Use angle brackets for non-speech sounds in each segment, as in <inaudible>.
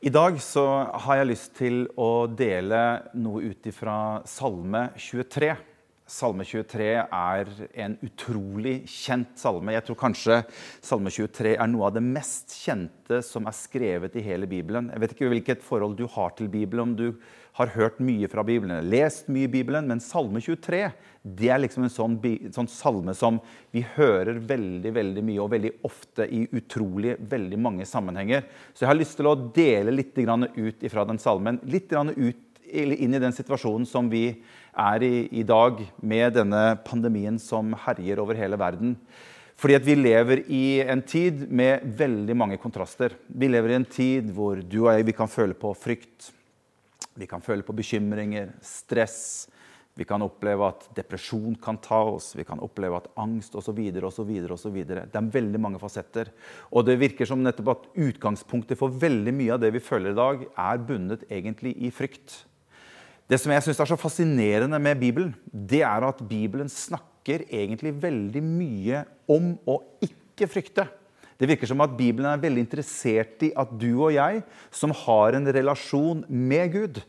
I dag så har jeg lyst til å dele noe ut ifra Salme 23. Salme 23 er en utrolig kjent salme. Jeg tror kanskje Salme 23 er noe av det mest kjente som er skrevet i hele Bibelen. Jeg vet ikke hvilket forhold du har til Bibelen, om du har hørt mye fra Bibelen, lest mye i Bibelen, men Salme 23 det er liksom en sånn, sånn, salme som vi hører veldig veldig mye og veldig ofte i utrolig veldig mange sammenhenger. Så jeg har lyst til å dele litt ut fra den salmen. Litt ut, inn i den situasjonen som vi er i i dag, med denne pandemien som herjer over hele verden. Fordi at vi lever i en tid med veldig mange kontraster. Vi lever i en tid hvor du og jeg vi kan føle på frykt. Vi kan føle på bekymringer, stress vi kan oppleve at depresjon kan ta oss, vi kan oppleve at angst osv. osv. osv. Det er veldig mange fasetter. Og det virker som nettopp at utgangspunktet for veldig mye av det vi føler i dag, er bundet egentlig i frykt. Det som jeg syns er så fascinerende med Bibelen, det er at Bibelen snakker egentlig veldig mye om å ikke frykte. Det virker som at Bibelen er veldig interessert i at du og jeg, som har en relasjon med Gud,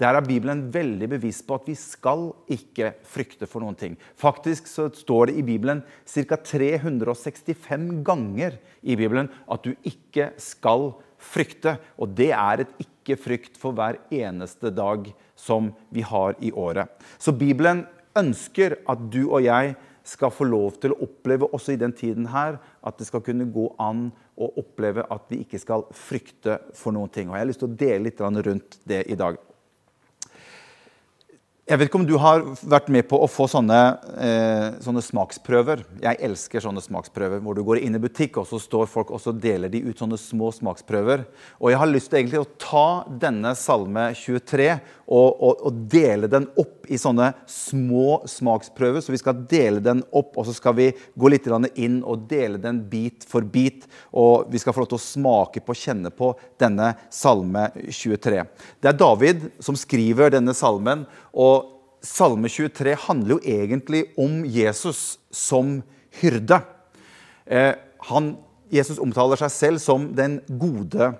der er Bibelen veldig bevisst på at vi skal ikke frykte for noen ting. Faktisk så står det i Bibelen ca. 365 ganger i Bibelen at du ikke skal frykte. Og det er et ikke-frykt for hver eneste dag som vi har i året. Så Bibelen ønsker at du og jeg skal få lov til å oppleve også i den tiden her at det skal kunne gå an å oppleve at vi ikke skal frykte for noen ting. Og Jeg har lyst til å dele litt rundt det i dag. Jeg vet ikke om du har vært med på å få sånne, eh, sånne, smaksprøver. Jeg elsker sånne smaksprøver hvor du går inn i butikk, og så står folk og så deler de ut sånne små smaksprøver. Og jeg har lyst til egentlig å ta denne Salme 23 og, og, og, dele den opp i sånne små smaksprøver. Så vi skal dele den opp, og så skal vi gå litt inn og dele den bit for bit. Og vi skal få lov til å smake på, kjenne på denne Salme 23. Det er David som skriver denne salmen. og Salme 23 handler jo egentlig om Jesus som hyrde. Eh, han, Jesus omtaler seg selv som den gode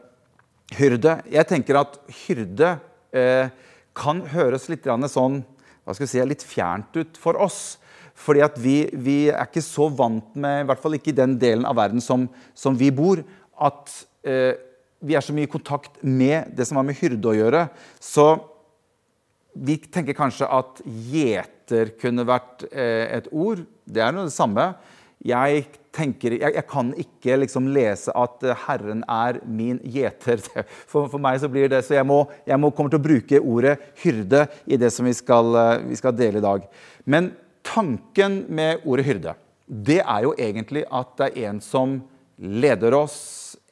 hyrde. Jeg tenker at hyrde eh, kan høres litt sånn, hva skal vi si, litt fjernt ut for oss. Fordi at vi, vi, er ikke så vant med, i hvert fall ikke i den delen av verden som, som vi bor, at eh, vi er så mye i kontakt med det som har med hyrde å gjøre. Så vi tenker kanskje at gjeter kunne vært eh, et ord. Det er noe det samme. Jeg, tenker, jeg, jeg kan ikke liksom lese at eh, Herren er min gjeter. <laughs> For, for, meg så blir det, så jeg må, jeg må komme til å bruke ordet hyrde i det som vi skal, eh, vi skal dele i dag. Men tanken med ordet hyrde, det er jo egentlig at det er en som leder oss,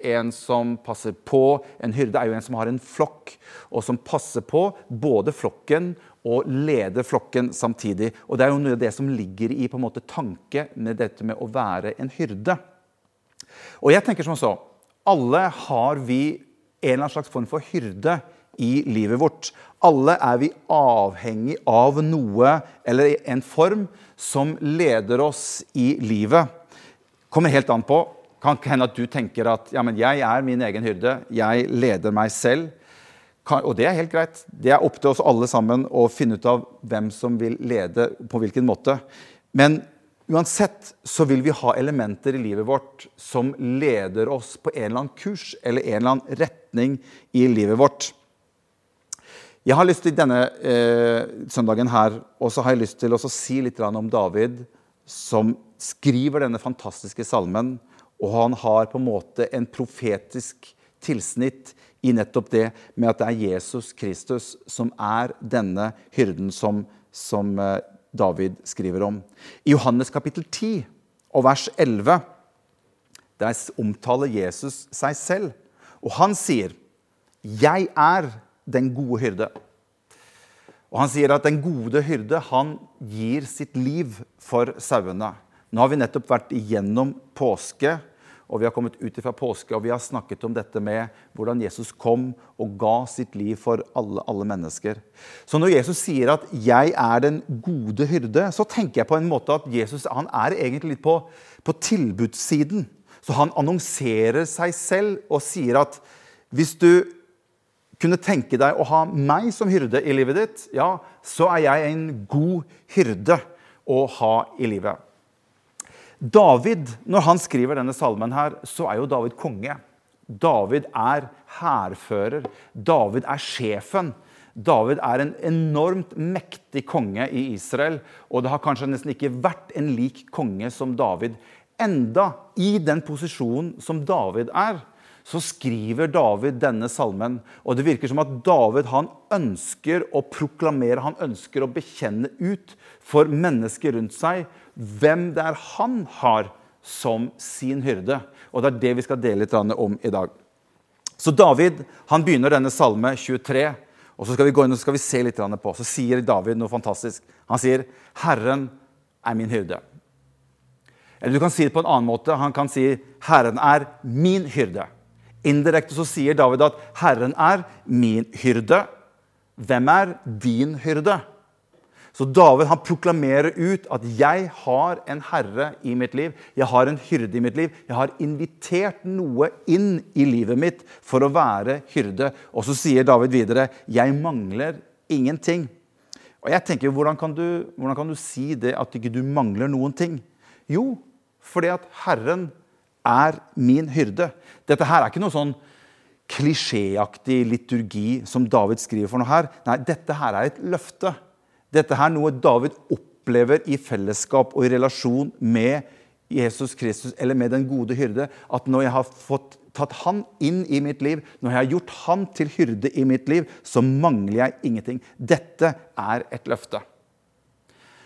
en som passer på. En hyrde er jo en som har en flokk, og som passer på både flokken og leder flokken samtidig. Og Det er jo noe av det som ligger i på en måte tanke med dette med å være en hyrde. Og jeg tenker som så, Alle har vi en eller annen slags form for hyrde i livet vårt. Alle er vi avhengig av noe eller en form som leder oss i livet. Kommer helt an på kan hende at du tenker at ja, men jeg er min egen hyrde. Jeg leder meg selv. Og det er helt greit. Det er opp til oss alle sammen å finne ut av hvem som vil lede på hvilken måte. Men uansett så vil vi ha elementer i livet vårt som leder oss på en eller annen kurs eller en eller annen retning i livet vårt. Jeg har lyst til denne eh, søndagen her og så har jeg lyst til å si litt om David, som skriver denne fantastiske salmen og han har på en måte en profetisk tilsnitt i nettopp det med at det er Jesus Kristus som er denne hyrden som, som eh, David skriver om. I Johannes kapittel 10 og vers 11 der omtaler Jesus seg selv. Og han sier, 'Jeg er den gode hyrde'. Og Han sier at den gode hyrde han gir sitt liv for sauene. Nå har vi nettopp vært igjennom påske og vi har kommet ut fra påske og vi har snakket om dette med hvordan Jesus kom og ga sitt liv for alle, alle mennesker. Så når Jesus sier at 'jeg er den gode hyrde', så tenker jeg på en måte at Jesus han er egentlig litt på, på tilbudssiden. Så han annonserer seg selv og sier at hvis du kunne tenke deg å ha meg som hyrde i livet ditt, ja, så er jeg en god hyrde å ha i livet. David, når han skriver denne salmen her, så er jo David konge. David er hærfører. David er sjefen. David er en enormt mektig konge i Israel, og det har kanskje nesten ikke vært en lik konge som David. Enda i den posisjonen som David er, så skriver David denne salmen. Og det virker som at David han ønsker å proklamere, han ønsker å bekjenne ut for mennesker rundt seg hvem det er han har som sin hyrde. Og det er det vi skal dele litt om i dag. Så David han begynner denne salme 23, og så skal vi gå inn og skal vi se litt på. Så sier David noe fantastisk. Han sier, 'Herren er min hyrde'. Eller du kan si det på en annen måte. Han kan si, 'Herren er min hyrde'. Indirekte så sier David at 'Herren er min hyrde'. Hvem er din hyrde? Så David han proklamerer ut at 'jeg har en herre i mitt liv'. 'Jeg har en hyrde i mitt liv'. 'Jeg har invitert noe inn i livet mitt for å være hyrde'. Og så sier David videre 'Jeg mangler ingenting'. Og jeg tenker, hvordan kan, du, hvordan kan du si det at ikke du mangler noen ting? Jo, fordi at Herren er min hyrde. Dette her er ikke noe sånn klisjéaktig liturgi som David skriver for noe her. Nei, dette her er et løfte. Dette her er noe David opplever i fellesskap og i relasjon med Jesus Kristus eller med den gode hyrde. At når jeg har fått tatt han inn i mitt liv, når jeg har gjort han til hyrde i mitt liv, så mangler jeg ingenting. Dette er et løfte.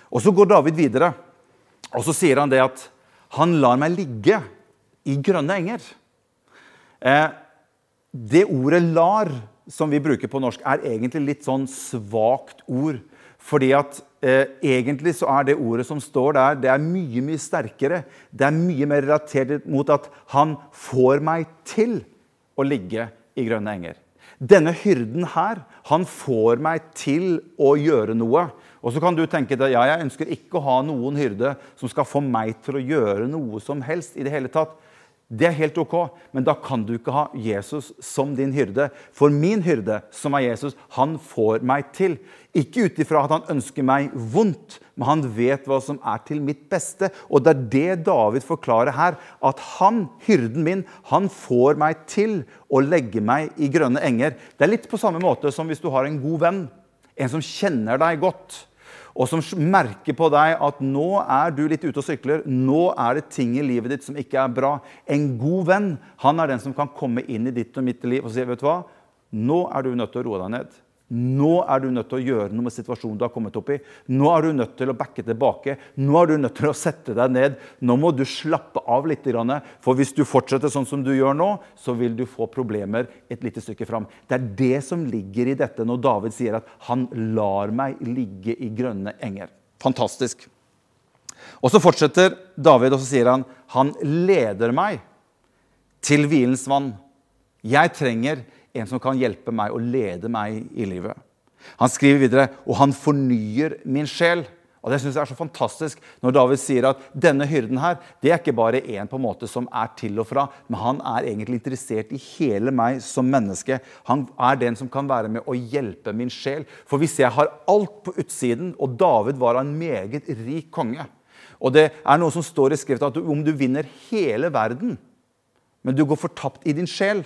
Og Så går David videre, og så sier han det at han lar meg ligge i grønne enger. Eh, det ordet 'lar' som vi bruker på norsk, er egentlig litt sånn svakt ord. Fordi at eh, egentlig så er det ordet som står der, det er mye, mye sterkere. Det er mye mer relatert mot at han får meg til å ligge i grønne enger. Denne hyrden her, han får meg til å gjøre noe. Og så kan du tenke deg, ja, jeg ønsker ikke å ha noen hyrde som skal få meg til å gjøre noe som helst i det hele tatt. Det er helt ok, men da kan du ikke ha Jesus som din hyrde. For min hyrde, som er Jesus, han får meg til. Ikke ut ifra at han ønsker meg vondt, men han vet hva som er til mitt beste. Og det er det David forklarer her. At han, hyrden min, han får meg til å legge meg i grønne enger. Det er litt på samme måte som hvis du har en god venn. En som kjenner deg godt og som merker på deg at nå er du litt ute og sykler, nå er det ting i livet ditt som ikke er bra. En god venn han er den som kan komme inn i ditt og mitt liv og si vet du hva, nå er du nødt til å roe deg ned. Nå er du nødt til å gjøre noe med situasjonen du har kommet opp i. Nå er du nødt til å backe tilbake. Nå er du nødt til å sette deg ned. Nå må du slappe av litt. For hvis du fortsetter sånn som du gjør nå, så vil du få problemer et lite stykke fram. Det er det som ligger i dette når David sier at 'han lar meg ligge i grønne enger'. Fantastisk. Og så fortsetter David og så sier han 'han leder meg til hvilens vann'. Jeg trenger en som kan hjelpe meg og lede meg i livet. Han skriver videre og han fornyer min sjel. Og Det synes jeg er så fantastisk når David sier at denne hyrden her, det er ikke bare en på en måte som er til og fra, men han er egentlig interessert i hele meg som menneske. Han er den som kan være med å hjelpe min sjel. For hvis jeg har alt på utsiden, og David var en meget rik konge Og det er noe som står i skriften at om du vinner hele verden, men du går fortapt i din sjel,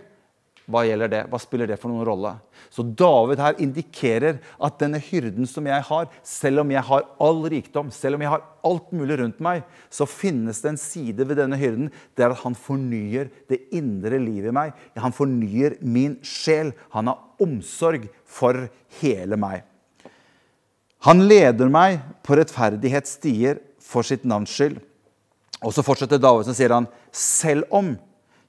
hva gjelder det? Hva spiller det for noen rolle? Så David her indikerer at denne hyrden som jeg har, selv om jeg har all rikdom, selv om jeg har alt mulig rundt meg, så finnes det en side ved denne hyrden. Det er at han fornyer det indre livet i meg. Han fornyer min sjel. Han har omsorg for hele meg. Han leder meg på rettferdighetsstier for sitt navns skyld. Og så fortsetter David, så sier han, selv om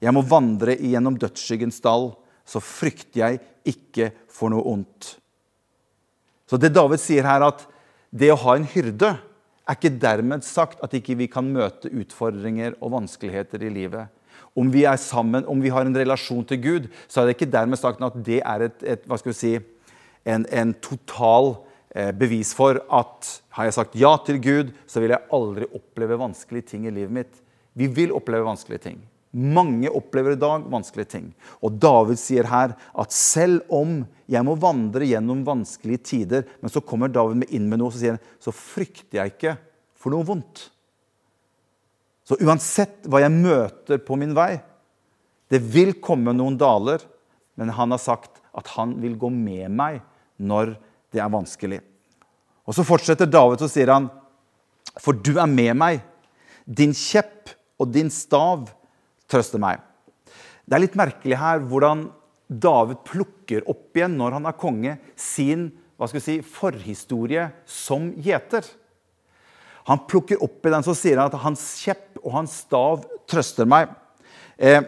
jeg må vandre igjennom dødsskyggens dal, så frykter jeg ikke for noe ondt. Så det David sier her, at det å ha en hyrde er ikke dermed sagt at ikke vi kan møte utfordringer og vanskeligheter i livet. Om vi er sammen, om vi har en relasjon til Gud, så er det ikke dermed sagt at det er et, et hva skal vi si, en, en total eh, bevis for at har jeg sagt ja til Gud, så vil jeg aldri oppleve vanskelige ting i livet mitt. Vi vil oppleve vanskelige ting. Mange opplever i dag vanskelige ting. Og David sier her at selv om jeg må vandre gjennom vanskelige tider, men så kommer David inn med noe og sier så frykter jeg ikke for noe vondt. Så uansett hva jeg møter på min vei Det vil komme noen daler, men han har sagt at han vil gå med meg når det er vanskelig. Og Så fortsetter David og sier han, for du er med meg. Din kjepp og din stav trøster meg. Det er litt merkelig her hvordan David plukker opp igjen når han er konge, sin hva skal vi si, forhistorie som gjeter. Han plukker opp i den, så sier han at hans kjepp og hans stav trøster meg. Eh,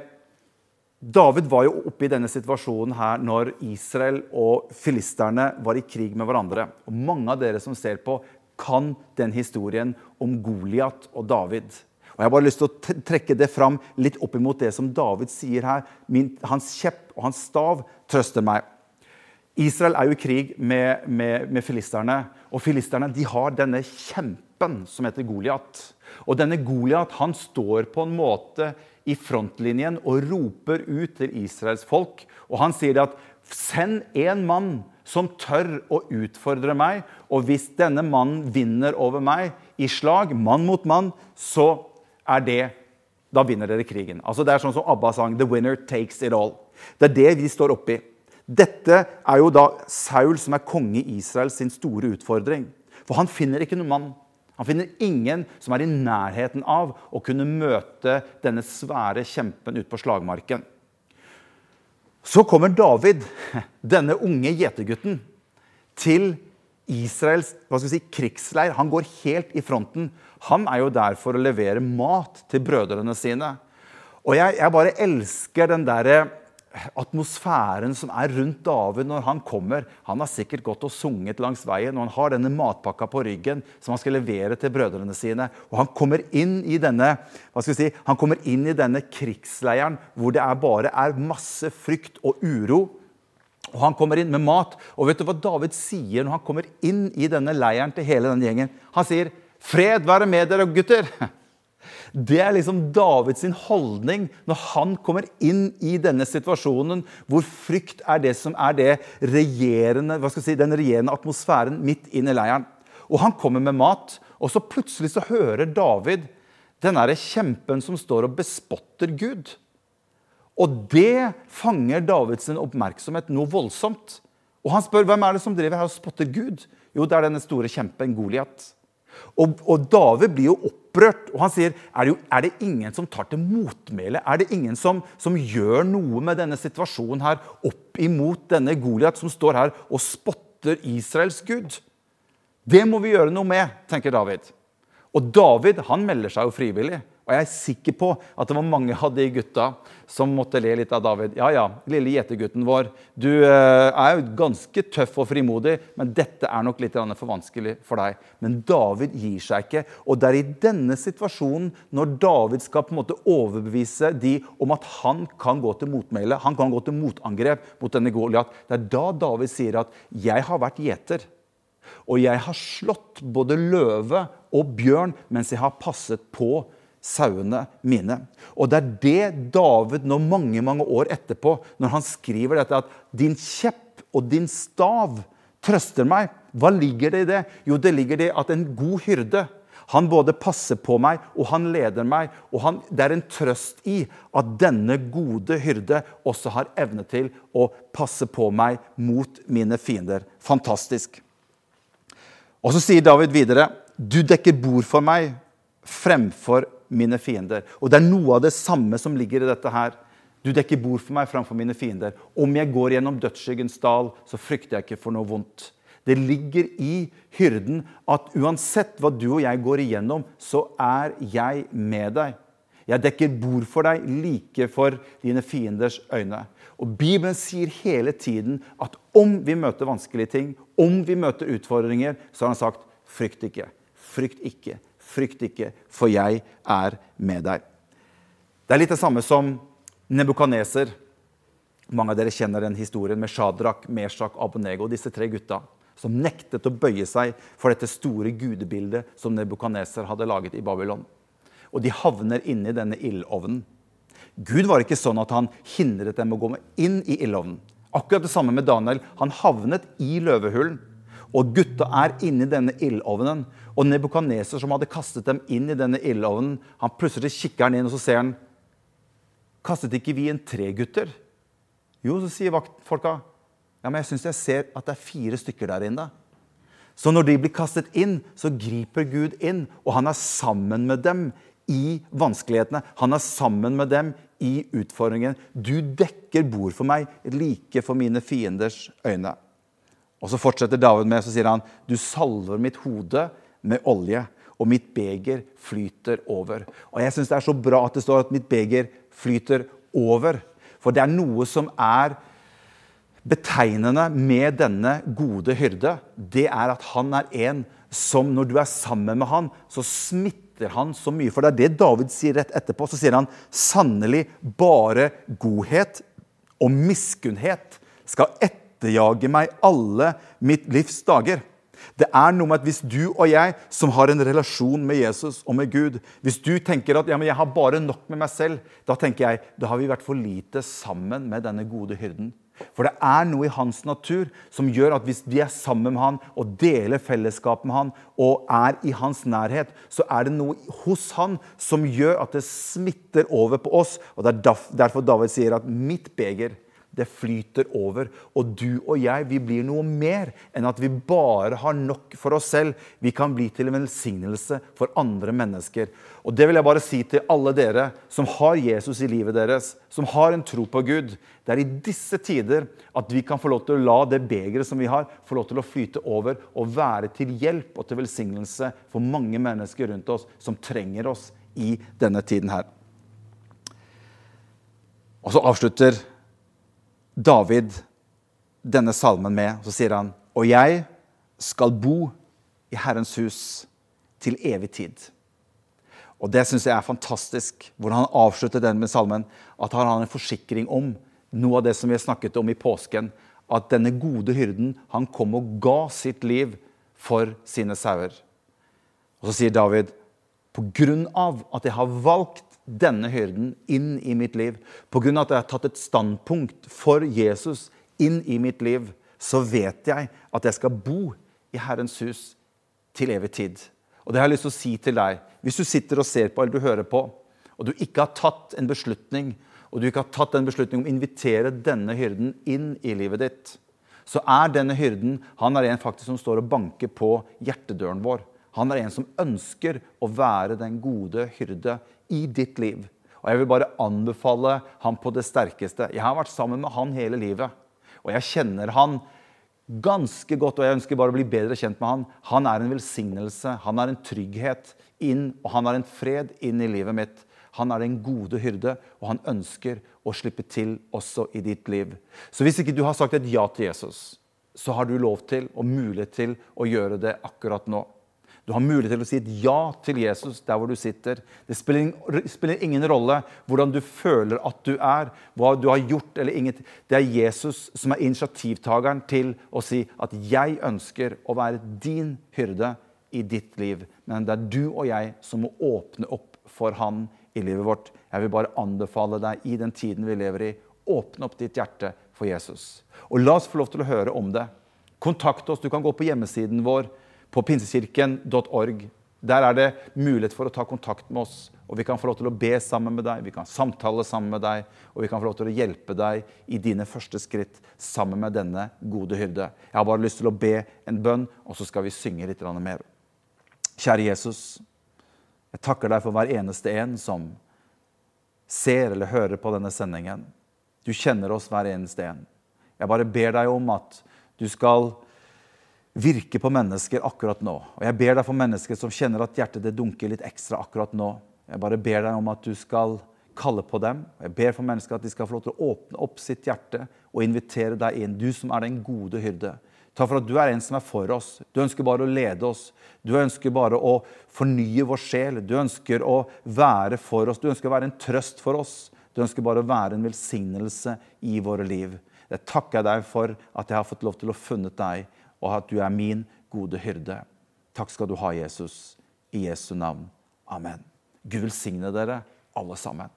David var jo oppe i denne situasjonen her når Israel og filisterne var i krig med hverandre. Og Mange av dere som ser på, kan den historien om Goliat og David. Og Jeg har bare lyst til å trekke det fram litt opp imot det som David sier her. Min, hans kjepp og hans stav trøster meg. Israel er jo i krig med, med, med filisterne. Og filisterne de har denne kjempen som heter Goliat. Og denne Goliat han står på en måte i frontlinjen og roper ut til Israels folk. Og han sier at send en mann som tør å utfordre meg. Og hvis denne mannen vinner over meg i slag, mann mot mann, så er det Da vinner dere krigen. Altså Det er sånn som ABBA sang 'The winner takes it all'. Det er det vi står oppi. Dette er jo da Saul, som er konge i Israel, sin store utfordring. For han finner ikke noen mann. Han finner ingen som er i nærheten av å kunne møte denne svære kjempen ut på slagmarken. Så kommer David, <laughs> denne unge gjetergutten, til Israels si, krigsleir. Han går helt i fronten. Han er jo der for å levere mat til brødrene sine. Og jeg, jeg bare elsker den derre atmosfæren som er rundt David når han kommer. Han har sikkert gått og sunget langs veien, og han har denne matpakka på ryggen som han skal levere til brødrene sine. Og han kommer inn i denne hva skal vi si, han kommer inn i denne krigsleiren hvor det er bare er masse frykt og uro. Og Han kommer inn med mat. Og vet du hva David sier når han kommer inn i denne leiren til hele denne gjengen? Han sier, 'Fred være med dere, gutter'. <laughs> Det er liksom Davids holdning når han kommer inn i denne situasjonen hvor frykt er det som er det regjerende, si, den regjerende atmosfæren midt inn i leiren. Og han kommer med mat, og så plutselig så hører David den derre kjempen som står og bespotter Gud. Og det fanger Davids oppmerksomhet noe voldsomt. Og han spør hvem er det som driver her og spotter Gud. Jo, det er denne store kjempen Goliat. Og, og, David blir jo opprørt, og han sier er det, jo, er det ingen som tar til motmæle? Er det ingen som, som, gjør noe med denne situasjonen her opp imot denne Goliat som står her og spotter Israels gud? Det må vi gjøre noe med, tenker David. Og David han melder seg jo frivillig. Og jeg er sikker på at det var mange av de gutta som måtte le litt av David. Ja, ja, lille gjetergutten vår, du eh, er jo ganske tøff og frimodig, men dette er nok litt for vanskelig for deg. Men David gir seg ikke. Og det er i denne situasjonen, når David skal på en måte overbevise de om at han kan gå til motmæle, han kan gå til motangrep mot denne Goliat, det er da David sier at 'jeg har vært gjeter'. Og jeg har slått både løve og bjørn mens jeg har passet på sauene mine. Og det er det David nå mange mange år etterpå, når han skriver dette, at din kjepp og din stav trøster meg. Hva ligger det i det? Jo, det ligger det at en god hyrde han både passer på meg og han leder meg. Og han, det er en trøst i at denne gode hyrde også har evne til å passe på meg mot mine fiender. Fantastisk. Og så sier David videre, du dekker bord for meg fremfor mine fiender. Og det er noe av det samme som ligger i dette her. Du dekker bord for meg framfor mine fiender. Om jeg går gjennom dødsskyggens dal, så frykter jeg ikke for noe vondt. Det ligger i hyrden at uansett hva du og jeg går igjennom, så er jeg med deg. Jeg dekker bord for deg like for dine fienders øyne. Og Bibelen sier hele tiden at om vi møter vanskelige ting, om vi møter utfordringer, så har han sagt frykt ikke. Frykt ikke. Frykt ikke, for jeg er med deg. Det er litt det samme som Nebukaneser. Mange av dere kjenner den historien med Shadrach, Meshach, Abonego, disse tre gutta som nektet å bøye seg for dette store gudebildet som Nebukaneser hadde laget i Babylon. Og de havner inni denne ildovnen. Gud var ikke sånn at han hindret dem å gå inn i ildovnen. Akkurat det samme med Daniel. Han havnet i løvehulen. Og gutta er inni denne ildovnen. Og Nebukadneser, som hadde kastet dem inn i denne ildovnen, han plutselig kikker han inn og så ser han Kastet ikke vi inn tre gutter? Jo, så sier vaktfolka. Ja, men jeg syns jeg ser at det er fire stykker der inne. Så når de blir kastet inn, så griper Gud inn, og han er sammen med dem i vanskelighetene. Han er sammen med dem i utfordringen. Du dekker bord for meg, like for mine fienders øyne. Og så fortsetter David med, så sier han, du salver mitt hode med olje, og mitt beger flyter over. Og jeg syns det er så bra at det står at mitt beger flyter over. For det er noe som er betegnende med denne gode hyrde. Det er at han er en som når du er sammen med han, så smitter han så mye. For det er det David sier rett etterpå. Så sier han sannelig bare godhet og miskunnhet skal etterjage meg alle mitt livs dager. Det er noe med at Hvis du og jeg som har en relasjon med Jesus og med Gud Hvis du tenker at ja, men jeg har bare nok med meg selv, da tenker jeg, da har vi vært for lite sammen med denne gode hyrden. For det er noe i hans natur som gjør at hvis vi er sammen med han og deler fellesskap med han og er i hans nærhet, så er det noe hos han som gjør at det smitter over på oss. Og Det er derfor David sier at 'mitt beger' det flyter over. Og du og jeg vi blir noe mer enn at vi bare har nok for oss selv. Vi kan bli til en velsignelse for andre mennesker. Og Det vil jeg bare si til alle dere som har Jesus i livet deres, som har en tro på Gud. Det er i disse tider at vi kan få lov til å la det begeret som vi har, få lov til å flyte over og være til hjelp og til velsignelse for mange mennesker rundt oss som trenger oss i denne tiden her. Og så avslutter David denne salmen med. Så sier han, og jeg skal bo i Herrens hus til evig tid. Og Det syns jeg er fantastisk, hvordan han avslutter den med salmen. At han har en forsikring om noe av det som vi har snakket om i påsken. At denne gode hyrden han kom og ga sitt liv for sine sauer. Og så sier David, på grunn av at jeg har valgt denne hyrden inn i mitt liv, pga. at jeg har tatt et standpunkt for Jesus inn i mitt liv, så vet jeg at jeg skal bo i Herrens hus til evig tid. Og det har jeg lyst til å si til deg. Hvis du sitter og ser på eller du hører på, og du ikke har tatt en beslutning, og du ikke har tatt en beslutning om å invitere denne hyrden inn i livet ditt, så er denne hyrden han er en faktisk som står og banker på hjertedøren vår. Han er en som ønsker å være den gode hyrde i ditt liv. Og Jeg vil bare anbefale ham på det sterkeste. Jeg har vært sammen med han hele livet. Og jeg kjenner han ganske godt, og jeg ønsker bare å bli bedre kjent med han. Han er en velsignelse, han er en trygghet inn, og han er en fred inn i livet mitt. Han er den gode hyrde, og han ønsker å slippe til også i ditt liv. Så hvis ikke du har sagt et ja til Jesus, så har du lov til og mulighet til å gjøre det akkurat nå. Du har mulighet til å si et ja til Jesus der hvor du sitter. Det spiller, ingen rolle hvordan du føler at du er, hva du har gjort eller inget. Det er Jesus som er initiativtakeren til å si at 'jeg ønsker å være din hyrde i ditt liv'. Men det er du og jeg som må åpne opp for han i livet vårt. Jeg vil bare anbefale deg i den tiden vi lever i, åpne opp ditt hjerte for Jesus. Og la oss få lov til å høre om det. Kontakt oss. Du kan gå på hjemmesiden vår på pinsekirken.org. Der er det mulighet for å ta kontakt med oss. og Vi kan få lov til å be sammen med deg, vi kan samtale sammen med deg, og vi kan få lov til å hjelpe deg i dine første skritt sammen med denne gode hyrde. Jeg har bare lyst til å be en bønn, og så skal vi synge litt mer. Kjære Jesus, jeg takker deg for hver eneste en som ser eller hører på denne sendingen. Du kjenner oss hver eneste en. Jeg bare ber deg om at du skal virke på mennesker akkurat nå. Og Jeg ber deg for mennesker som kjenner at hjertet det dunker litt ekstra akkurat nå. Jeg bare ber deg om at du skal kalle på dem. Jeg ber for mennesker at de skal få lov til å åpne opp sitt hjerte og invitere deg inn. Du som er den gode hyrde. Takk for at du er en som er for oss. Du ønsker bare å lede oss. Du ønsker bare å fornye vår sjel. Du ønsker å være for oss. Du ønsker å være en trøst for oss. Du ønsker bare å være en velsignelse i våre liv. Jeg takker deg for at jeg har fått lov til å funnet deg og at du er min gode hyrde. Takk skal du ha, Jesus. I Jesu navn. Amen. Gud velsigne dere alle sammen.